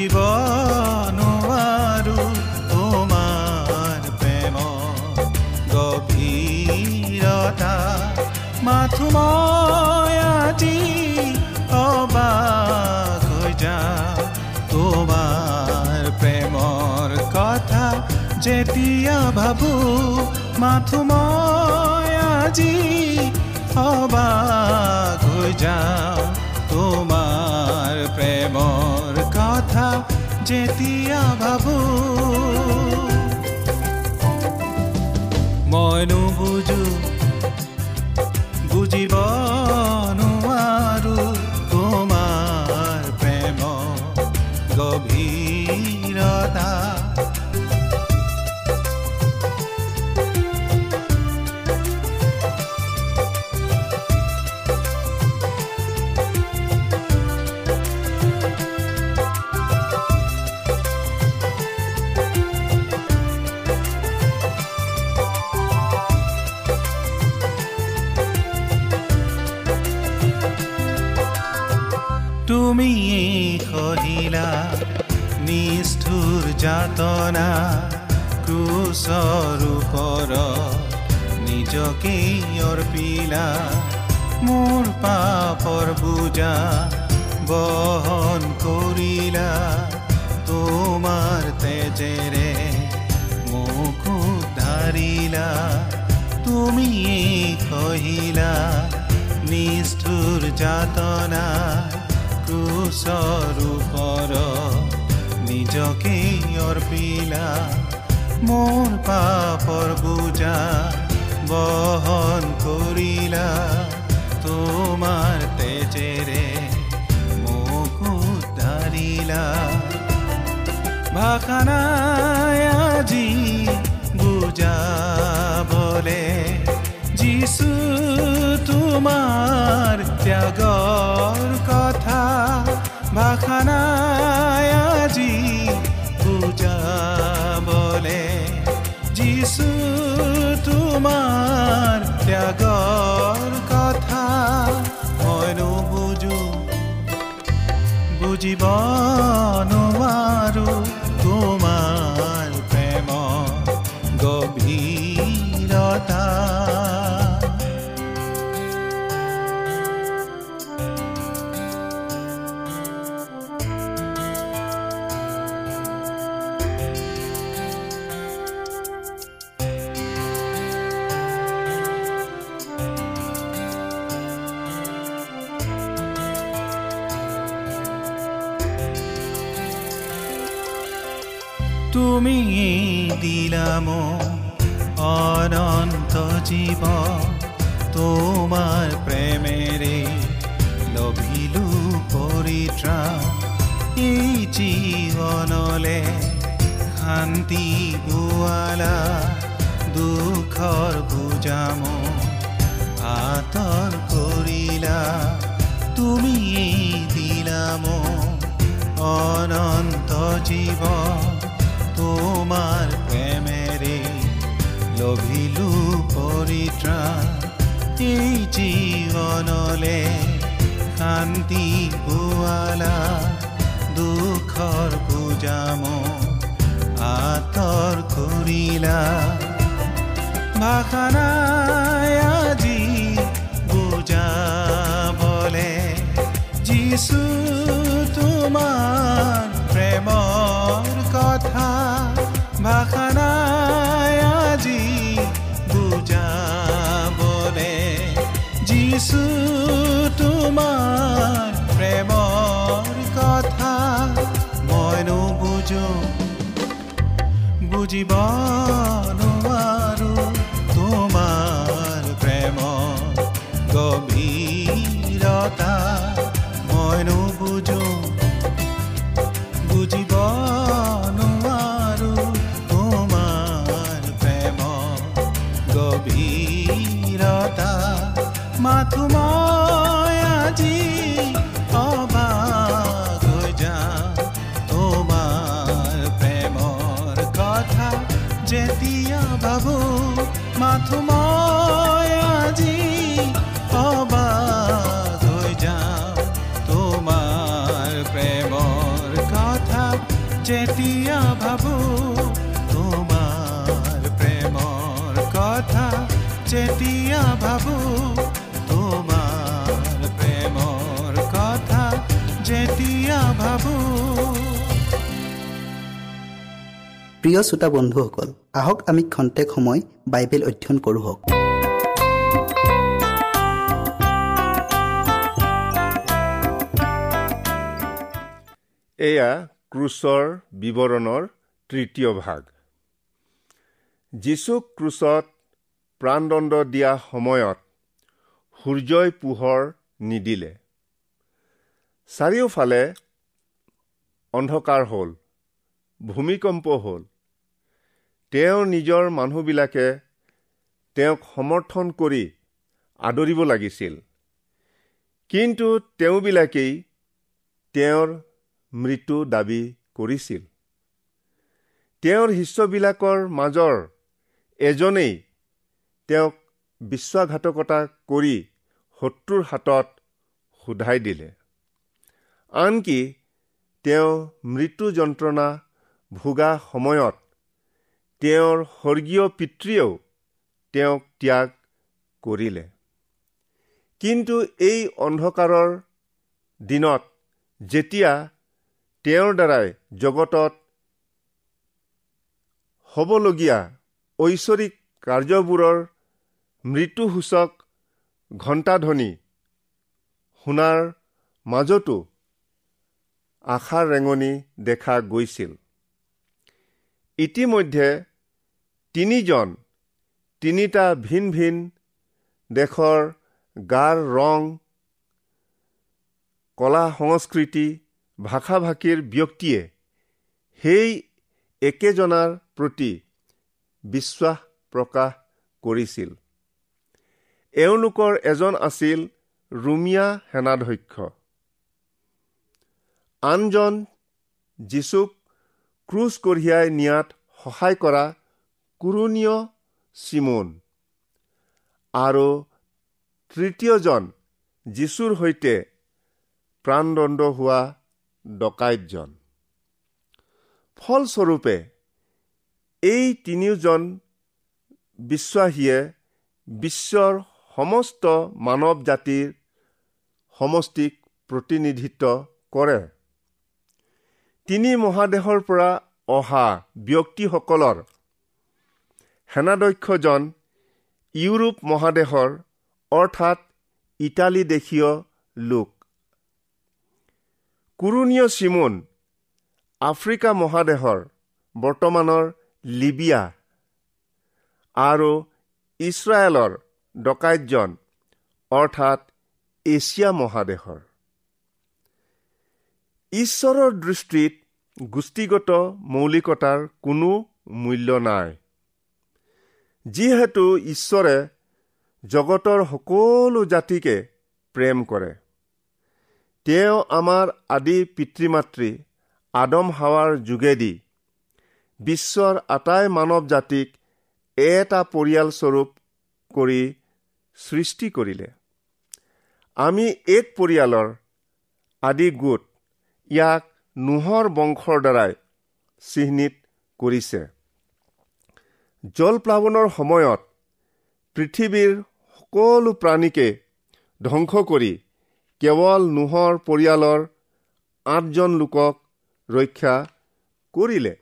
বুজিব নোৱাৰো তোমাৰ প্ৰেম গভীৰতা মাথো মই আজি অবাক হৈ যাওঁ তোমাৰ প্ৰেমৰ কথা যেতিয়া ভাবো মাথো মই যেতিয়া ভাবো তুমি সহিলা নিষ্ঠুৰ যাতনা ক্ৰুচৰ ওপৰত নিজকে অৰ্পিলা মোৰ পাপৰ বুজা বহন কৰিলা তোমাৰ তেজেৰে মোক উদ্ধাৰিলা তুমি কহিলা নিষ্ঠুৰ যাতনা ক্ৰুচৰ ওপৰত নিজকে অৰ্পিলা মোৰ পাপৰ বুজা বহন কৰিলা তোমাৰ তেজেৰে মোক উদ্ধাৰিলা ভাষা নাই আজি বুজাবলে যিছু তোমাৰ ত্যাগৰ কথা ভাষা নাই আজি বুজাবলে যিছু তোমাৰ ত্যাগৰ কথা মই নুবুজো বুজিব নোৱাৰো তুমি দিলাম অনন্ত জীৱ তোমাৰ প্ৰেমেৰে লভিলো পৰিত্ৰাণ এই জীৱনলে শান্তি গোৱালা দুখৰ বুজাম আঁতৰ কৰিলা তুমি দিলাম অনন্ত জীৱ তোমাৰ প্ৰেমেৰে লভিলো পৰিত্ৰা এই জীৱনলে শান্তি পোৱালা দুখৰ বুজাম আঁতৰ কৰিলা ভাষা নাই আজি বুজাবলে যিছু তোমাৰ প্ৰেমৰ ভাষা নাই আজি বুজাবলে যিছু তোমাৰ প্ৰেমৰ কথা মইনো বুজো। বুজিব নোৱাৰো যেতিয়া ভাবো তোমাৰ প্ৰেমৰ কথা যেতিয়া ভাবো তোমাৰ প্ৰেমৰ কথা যেতিয়া ভাবো। প্ৰিয় শ্ৰোতা বন্ধুসকল আহক আমি খন্তেক সময় বাইবেল অধ্যয়ন কৰোঁ হওক। এয়া ক্ৰুচৰ বিৱৰণৰ তৃতীয় ভাগ। যীচুক ক্ৰুচত প্ৰাণদণ্ড দিয়া সময়ত সূৰ্যই পোহৰ নিদিলে। চাৰিওফালে অন্ধকাৰ হ'ল ভূমিকম্প হ'ল। তেওঁৰ নিজৰ মানুহবিলাকে তেওঁক সমৰ্থন কৰি আদৰিব লাগিছিল। কিন্তু তেওঁবিলাকেই তেওঁৰ মৃত্যু দাবী কৰিছিল। তেওঁৰ শিষ্যবিলাকৰ মাজৰ এজনেই তেওঁক বিশ্বাসঘাতকতা কৰি শত্ৰুৰ হাতত সোধাই দিলে। আনকি তেওঁ মৃত্যু যন্ত্ৰণা ভোগা সময়ত তেওঁৰ স্বৰ্গীয় পিতৃয়েও তেওঁক ত্যাগ কৰিলে। কিন্তু এই অন্ধকাৰৰ দিনত যেতিয়া তেওঁৰ দ্বাৰাই জগতত হ'বলগীয়া ঐশ্বৰিক কাৰ্যবোৰৰ মৃত্যুসূচক ঘণ্টাধ্বনি শুনাৰ মাজতো আশাৰ ৰেঙনি দেখা গৈছিল। ইতিমধ্যে তিনিজন তিনিটা ভিন ভিন দেশৰ গাৰ ৰং কলা সংস্কৃতি ভাষা ভাষীৰ ব্যক্তিয়ে সেই একেজনাৰ প্ৰতি বিশ্বাস প্ৰকাশ কৰিছিল। এওঁলোকৰ এজন আছিল ৰুমিয়া সেনাধ্যক্ষ। আনজন যীচুক ক্ৰুজ কঢ়িয়াই নিয়াত সহায় কৰা কুৰুণীয় চিমন। আৰু তৃতীয়জন যীশুৰ সৈতে প্ৰাণদণ্ড হোৱা ডকাইতজন। ফলস্বৰূপে এই তিনিওজন বিশ্বাসীয়ে বিশ্বৰ সমস্ত মানৱ জাতিৰ সমষ্টিক প্ৰতিনিধিত্ব কৰে। তিনি মহাদেশৰ পৰা অহা ব্যক্তিসকলৰ সেনাধ্যক্ষজন ইউৰোপ মহাদেশৰ অৰ্থাৎ ইটালী দেশীয় লোক। কুৰুণীয় চিমুন আফ্ৰিকা মহাদেশৰ বৰ্তমানৰ লিবিয়া আৰু ইছৰাইলৰ ডকাইতজন অৰ্থাৎ এছিয়া মহাদেশৰ। ঈশ্বৰৰ দৃষ্টিত গোষ্ঠীগত মৌলিকতাৰ কোনো মূল্য নাই। যিহেতু ঈশ্বৰে জগতৰ সকলো জাতিকে প্ৰেম কৰে। তেওঁ আমাৰ আদি পিতৃ মাতৃ আদম হাৱাৰ যোগেদি বিশ্বৰ আটাই মানৱ জাতিক এটা পৰিয়ালস্বৰূপ কৰি সৃষ্টি কৰিলে। আমি এক পৰিয়ালৰ আদি গোট ইয়াক নোহৰ বংশৰ দ্বাৰাই চিহ্নিত কৰিছে। জলপ্লাৱনৰ সময়ত পৃথিৱীৰ সকলো প্ৰাণীকে ধ্বংস কৰি কেৱল নোহৰ পৰিয়ালৰ আঠজন লোকক ৰক্ষা কৰিলে।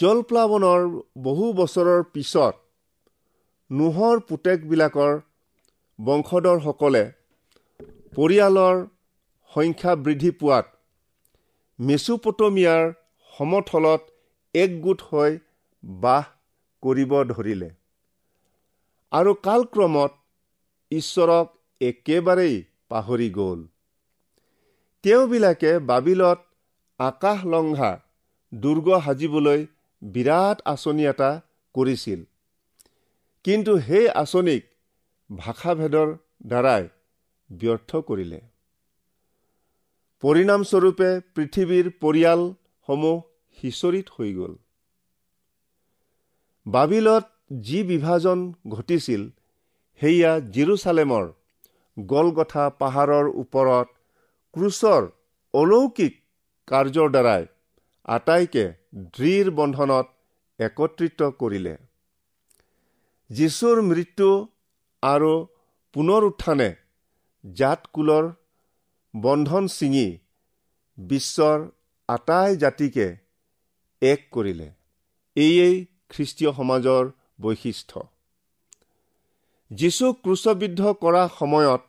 জলপ্লাৱনৰ বহু বছৰৰ পিছত নোহৰ পুতেকবিলাকৰ বংশধৰসকলে পৰিয়ালৰ সংখ্যা বৃদ্ধি পোৱাত মেচুপটমিয়াৰ সমথলত একগোট হৈ বাস কৰিব ধৰিলে। আৰু কালক্ৰমত ঈশ্বৰক একেবাৰেই পাহৰি গ'ল। তেওঁবিলাকে বাবিলত আকাশলংঘা দুৰ্গ সাজিবলৈ বিৰাট আঁচনি এটা কৰিছিল। কিন্তু সেই আঁচনিক ভাষাভেদৰ দ্বাৰাই ব্যৰ্থ কৰিলে। পৰিণামস্বৰূপে পৃথিৱীৰ পৰিয়ালসমূহ সিঁচৰিত হৈ গ'ল। বাবিলত যি বিভাজন ঘটিছিল সেয়া জিৰচালেমৰ গলগথা পাহাৰৰ ওপৰত ক্ৰুচৰ অলৌকিক কাৰ্যৰ দ্বাৰাই আটাইকে দৃঢ় বন্ধনত একত্ৰিত কৰিলে। যীশুৰ মৃত্যু আৰু পুনৰ উত্থানে জাতকুলৰ বন্ধন ছিঙি বিশ্বৰ আটাই জাতিকে এক কৰিলে। এয়েই খ্ৰীষ্টীয় সমাজৰ বৈশিষ্ট্য। যীচুক ক্ৰুচবিদ্ধ কৰা সময়ত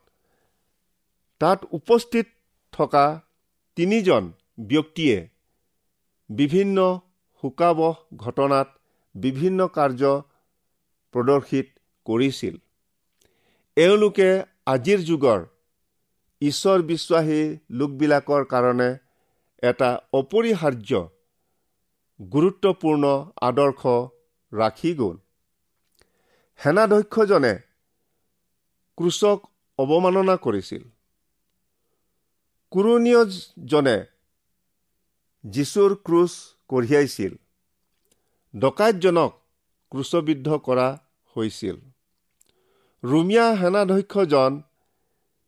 তাত উপস্থিত থকা তিনিজন ব্যক্তিয়ে বিভিন্ন শোকাবহ ঘটনাত বিভিন্ন কাৰ্য প্ৰদৰ্শিত কৰিছিল। এওঁলোকে আজিৰ যুগৰ ঈশ্বৰ বিশ্বাসী লোকবিলাকৰ কাৰণে এটা অপৰিহাৰ্য গুৰুত্বপূৰ্ণ আদৰ্শ ৰাখি গ'ল। সেনাধ্যক্ষজনে ক্ৰুচক অৱমাননা কৰিছিল। কুৰণীয়জনে যীশুৰ ক্ৰুচ কঢ়িয়াইছিল। ডকাইতজনক ক্ৰুচবিদ্ধ কৰা হৈছিল। ৰুমিয়া সেনাধ্যক্ষজন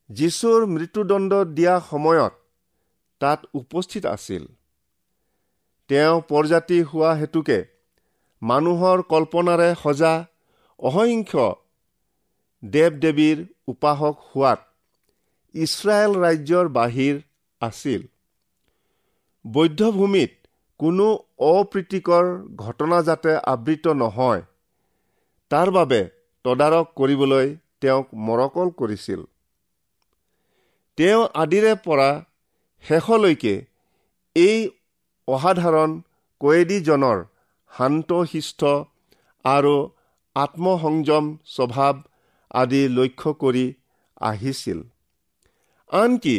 যীশুৰ মৃত্যুদণ্ড দিয়া সময়ত তাত উপস্থিত আছিল। তেওঁ পৰজাতি হোৱা হেতুকে মানুহৰ কল্পনাৰে সজা অসংখ্য দেৱ দেৱীৰ উপাসক হোৱাত ইছৰাইল ৰাজ্যৰ বাহিৰ আছিল। বৌদ্ধভূমিত কোনো অপ্ৰীতিকৰ ঘটনা যাতে আবৃত নহয় তাৰ বাবে তদাৰক কৰিবলৈ তেওঁক মৰকল কৰিছিল। তেওঁ আদিৰে পৰা শেষলৈকে এই অসাধাৰণ কয়েদীজনৰ শান্তশিষ্ট আৰু আত্মসংযম স্বভাৱ আদি লক্ষ্য কৰি আহিছিল। আনকি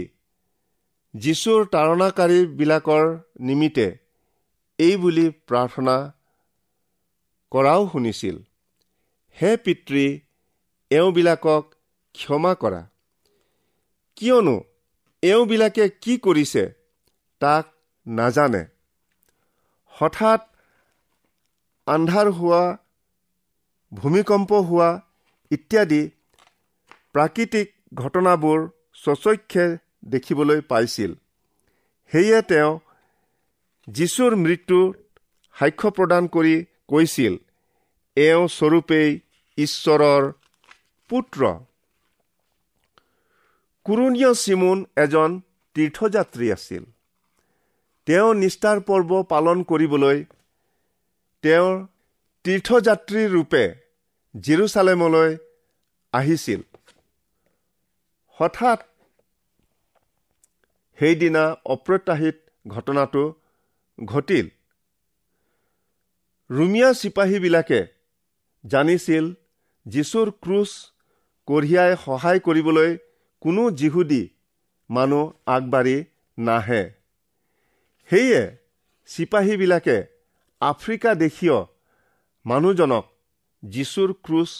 যীশুৰ তাৰণাকাৰীবিলাকৰ নিমিত্তে এই বুলি প্ৰাৰ্থনা কৰাও শুনিছিল। হে পিতৃ এওঁবিলাকক ক্ষমা কৰা। কিয়নো এওঁবিলাকে কি কৰিছে তাক নাজানে। হঠাৎ আন্ধাৰ হোৱা ভূমিকম্প হোৱা ইত্যাদি প্ৰাকৃতিক ঘটনাবোৰ স্বচক্ষে দেখিবলৈ পাইছিল। সেয়ে তেওঁ যীশুৰ মৃত্যুত সাক্ষ্য প্ৰদান কৰি কৈছিল এওঁ স্বৰূপেই ঈশ্বৰৰ পুত্ৰ। কুৰুণীয় চিমুন এজন তীৰ্থযাত্ৰী আছিল। তেওঁ নিষ্ঠাৰ পৰ্ব পালন কৰিবলৈ তেওঁৰ তীৰ্থযাত্ৰী ৰূপে জিৰচালেমলৈ আহিছিল। হঠাৎ সেইদিনা অপ্ৰত্যাশিত ঘটনাটো ঘটিল। ৰুমিয়া চিপাহীবিলাকে জানিছিল যীশুৰ ক্ৰুচ কঢ়িয়াই সহায় কৰিবলৈ কোনো যিহুদী মানুহ আগবাঢ়ি নাহে। সেয়ে চিপাহীবিলাকে আফ্ৰিকা দেশীয় মানুহজনক যীশুৰ ক্ৰুচ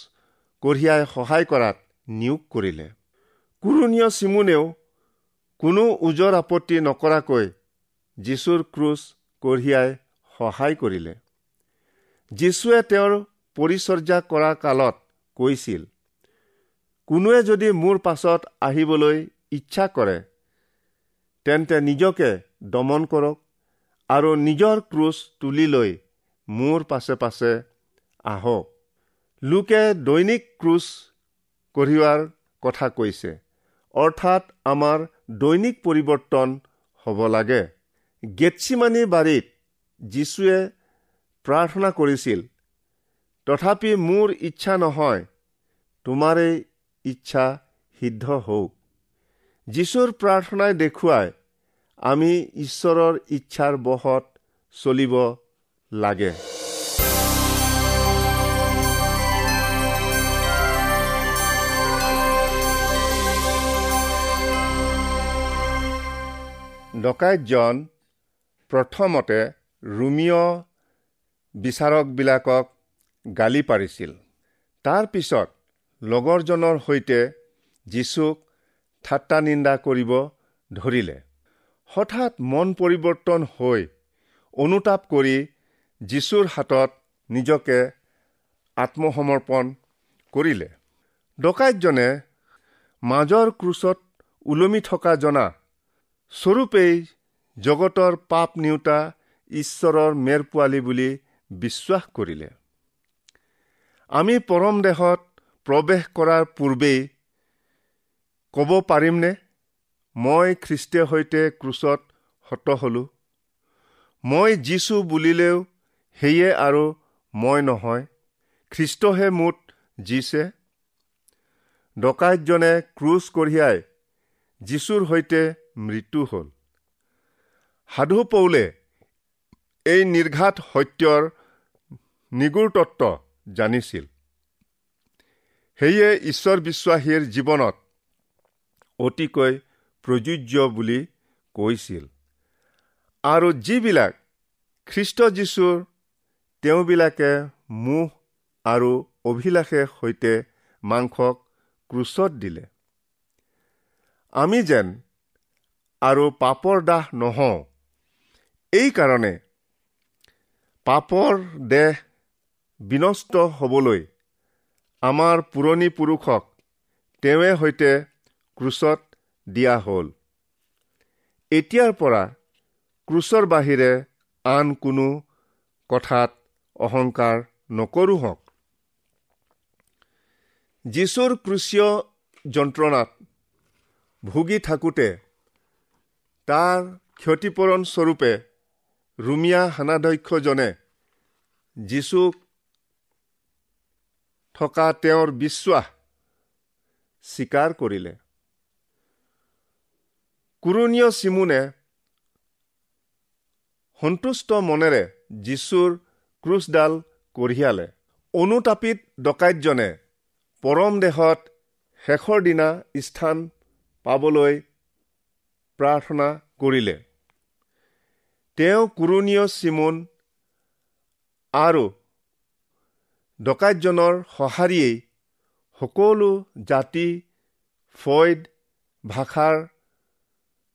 কঢ়িয়াই সহায় কৰাত নিয়োগ কৰিলে। কুৰুণীয় চিমুনেও কোনো ওজৰ আপত্তি নকৰাকৈ যীশুৰ ক্ৰুচ কঢ়িয়াই সহায় কৰিলে। যীশুৱে তেওঁৰ পৰিচৰ্যা কৰা কালত কৈছিল কোনোৱে যদি মোৰ পাছত আহিবলৈ ইচ্ছা কৰে তেন্তে নিজকে দমন কৰক আৰু নিজৰ ক্ৰুচ তুলি লৈ মোৰ পাছে পাছে আহক। লোকে দৈনিক ক্ৰুচ কঢ়িওৱাৰ কথা কৈছে। অৰ্থাৎ আমাৰ দৈনিক পৰিৱৰ্তন হ'ব লাগে। গেটছিমানী বাৰীত যীশুৱে প্ৰাৰ্থনা কৰিছিল তথাপি মোৰ ইচ্ছা নহয় তোমাৰেই ইচ্ছা সিদ্ধ হওক। যীশুৰ প্ৰাৰ্থনাই দেখুৱাই আমি ঈশ্বৰৰ ইচ্ছাৰ বহত চলিব লাগে। ডকাইতজন প্ৰথমতে ৰোমিঅ বিচাৰকবিলাকক গালি পাৰিছিল। তাৰ পিছত লগৰজনৰ সৈতে যীচুক ঠাট্টা নিন্দা কৰিব ধৰিলে। হঠাৎ মন পৰিৱৰ্তন হৈ অনুতাপ কৰি যীশুৰ হাতত নিজকে আত্মসমৰ্পণ কৰিলে। ডকাইতজনে মাজৰ ক্ৰুচত ওলমি থকা জনা স্বৰূপেই জগতৰ পাপ নিওতা ঈশ্বৰৰ মেৰ পোৱালী বুলি বিশ্বাস কৰিলে। আমি পৰম দেশত প্ৰৱেশ কৰাৰ পূৰ্বেই ক'ব পাৰিমনে? মই খ্ৰীষ্টীয় সৈতে ক্ৰুচত হত হলো। মই যিছো বুলিলেও সেয়ে আৰু মই নহয়। খ্ৰীষ্টহে মোত জিছে ডকাইতজনে ক্ৰুচ কঢ়িয়াই যীশুৰ সৈতে মৃত্যু হ'ল। সাধু পৌলে এই নিৰ্ঘাত সত্যৰ নিগুৰ তত্ত্ব জানিছিল। সেয়ে ঈশ্বৰ বিশ্বাসীৰ জীৱনত অতিকৈ প্ৰযোজ্য বুলি কৈছিল। আৰু যিবিলাক খ্ৰীষ্ট যীশুৰ তেওঁবিলাকে মোহ আৰু অভিলাষে সৈতে মাংসক ক্ৰুচত দিলে। আমি যেন আৰু পাপৰ দাহ নহওঁ। এইকাৰণে পাপৰ দেহ বিনষ্ট হ'বলৈ আমাৰ পুৰণি পুৰুষক তেওঁৱে সৈতে ক্ৰুচত দিয়া হ'ল। এতিয়াৰ পৰা ক্ৰুচৰ বাহিৰে আন কোনো কথাত অহংকাৰ নকৰো হওক। যীশুৰ ক্ৰুচীয় যন্ত্ৰণাত ভুগি থাকোঁতে তাৰ ক্ষতিপূৰণ স্বৰূপে ৰুমিয়া সেনাধ্যক্ষজনে যীশুক থকা তেওঁৰ বিশ্বাস স্বীকাৰ কৰিলে। কুৰণীয় চিমুনে সন্তুষ্ট মনেৰে যীশুৰ ক্ৰুচডাল কঢ়িয়ালে। অনুতাপিত ডকাইতজনে পৰম দেশত শেষৰ দিনা স্থান পাবলৈ প্ৰাৰ্থনা কৰিলে। তেওঁ কুৰণীয় চিমুন আৰু ডকাইতজনৰ সঁহাৰিয়েই সকলো জাতি ফৈদ ভাষাৰ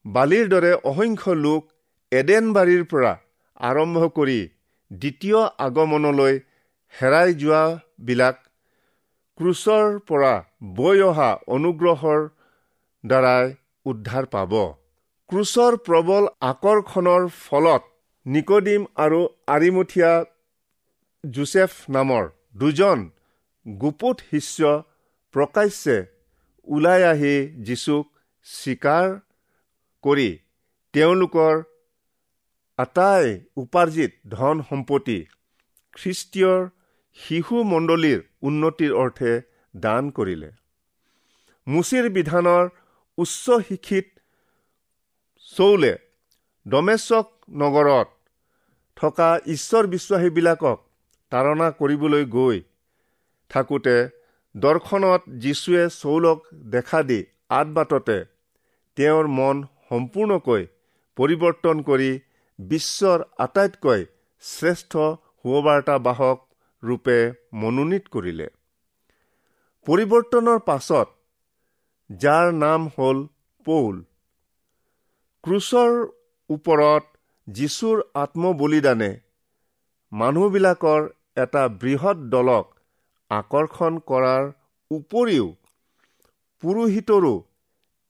বালিৰ দৰে অসংখ্য লোক এডেনবাৰীৰ পৰা আৰম্ভ কৰি দ্বিতীয় আগমনলৈ হেৰাই যোৱাবিলাক ক্ৰুচৰ পৰা বৈ অহা অনুগ্ৰহৰ দ্বাৰাই উদ্ধাৰ পাব। ক্ৰুচৰ প্ৰবল আকৰ্ষণৰ ফলত নিকডিম আৰু আৰিমুঠীয়া জোচেফ নামৰ দুজন গুপুত শিষ্য প্ৰকাশ্যে ওলাই আহি যীচুক স্বীকাৰ কৰি তেওঁলোকৰ আটাই উপাৰ্জিত ধন সম্পত্তি খ্ৰীষ্টীয়ৰ শিশু মণ্ডলীৰ উন্নতিৰ অৰ্থে দান কৰিলে। মুচিৰ বিধানৰ উচ্চ শিক্ষিত চৌলে ডমেশ্বক নগৰত থকা ঈশ্বৰ বিশ্বাসীবিলাকক তাৰণা কৰিবলৈ গৈ থাকোঁতে দৰ্শনত যীশুৱে চৌলক দেখা দি আদবাটতে তেওঁৰ মন সম্পূৰ্ণকৈ পৰিৱৰ্তন কৰি বিশ্বৰ আটাইতকৈ শ্ৰেষ্ঠ সুবাৰ্তাবাহক ৰূপে মনোনীত কৰিলে। পৰিৱৰ্তনৰ পাছত যাৰ নাম হ'ল পৌল ক্ৰুচৰ ওপৰত যীশুৰ আত্মবলিদানে মানুহবিলাকৰ এটা বৃহৎ দলক আকৰ্ষণ কৰাৰ উপৰিও পুৰোহিতৰো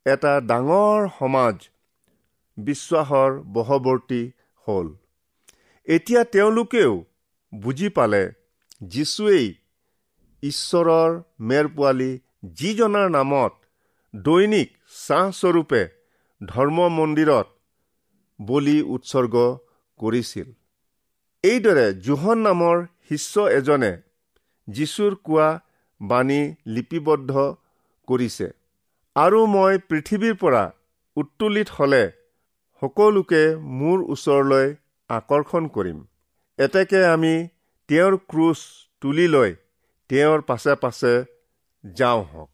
এটা ডাঙৰ সমাজ বিশ্বাসৰ বশৱৰ্তী হ'ল। এতিয়া তেওঁলোকেও বুজি পালে যীশুৱেই ঈশ্বৰৰ মেৰ পোৱালি যিজনাৰ নামত দৈনিক চাহস্বৰূপে ধৰ্ম মন্দিৰত বলি উৎসৰ্গ কৰিছিল। এইদৰে জোহন নামৰ শিষ্য এজনে যীশুৰ কোৱা বাণী লিপিবদ্ধ কৰিছে। আৰু মই পৃথিৱীৰ পৰা উত্তোলিত হ'লে সকলোকে মোৰ ওচৰলৈ আকৰ্ষণ কৰিম। এতেকে আমি তেওঁৰ ক্ৰুচ তুলি লৈ তেওঁৰ পাছে পাছে যাওঁ হওক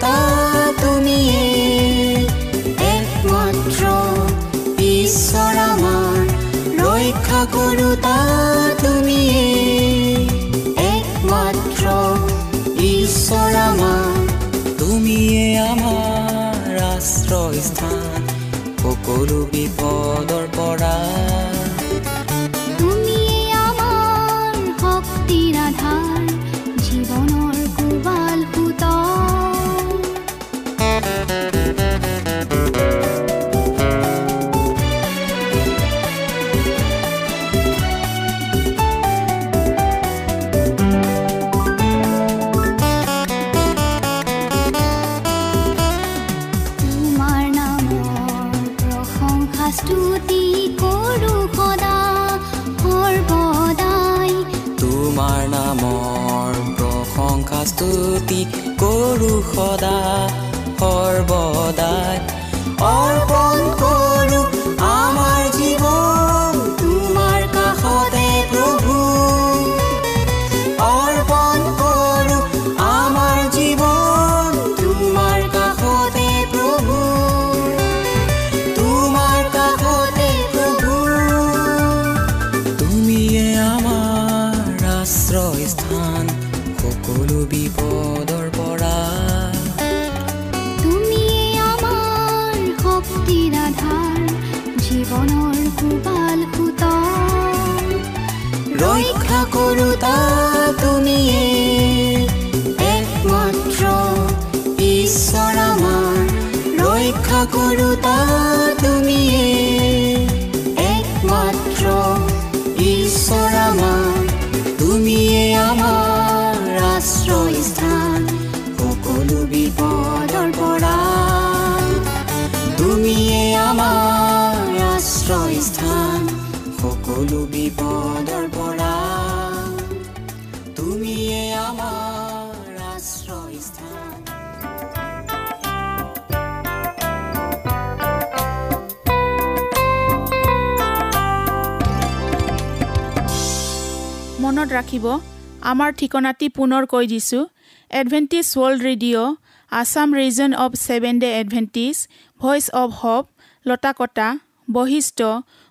কৰোতা তুমিয়ে একমাত্ৰ ঈশ্বৰ আমাৰ ৰক্ষা কৰোতা তুমিয়ে একমাত্ৰ ঈশ্বৰ আমাৰ তুমিয়ে আমাৰ আশ্ৰয়স্থান সকলো বিপদৰ পৰা সকলো বিপদৰ পৰা তুমিয়ে আমাৰ আশ্ৰয়স্থান মনত ৰাখিব আমাৰ ঠিকনাটি পুনৰ কৈ দিছোঁ। Adventist World Radio' Assam region of Seventh Day Adventist Voice of Hope Latakata Basistha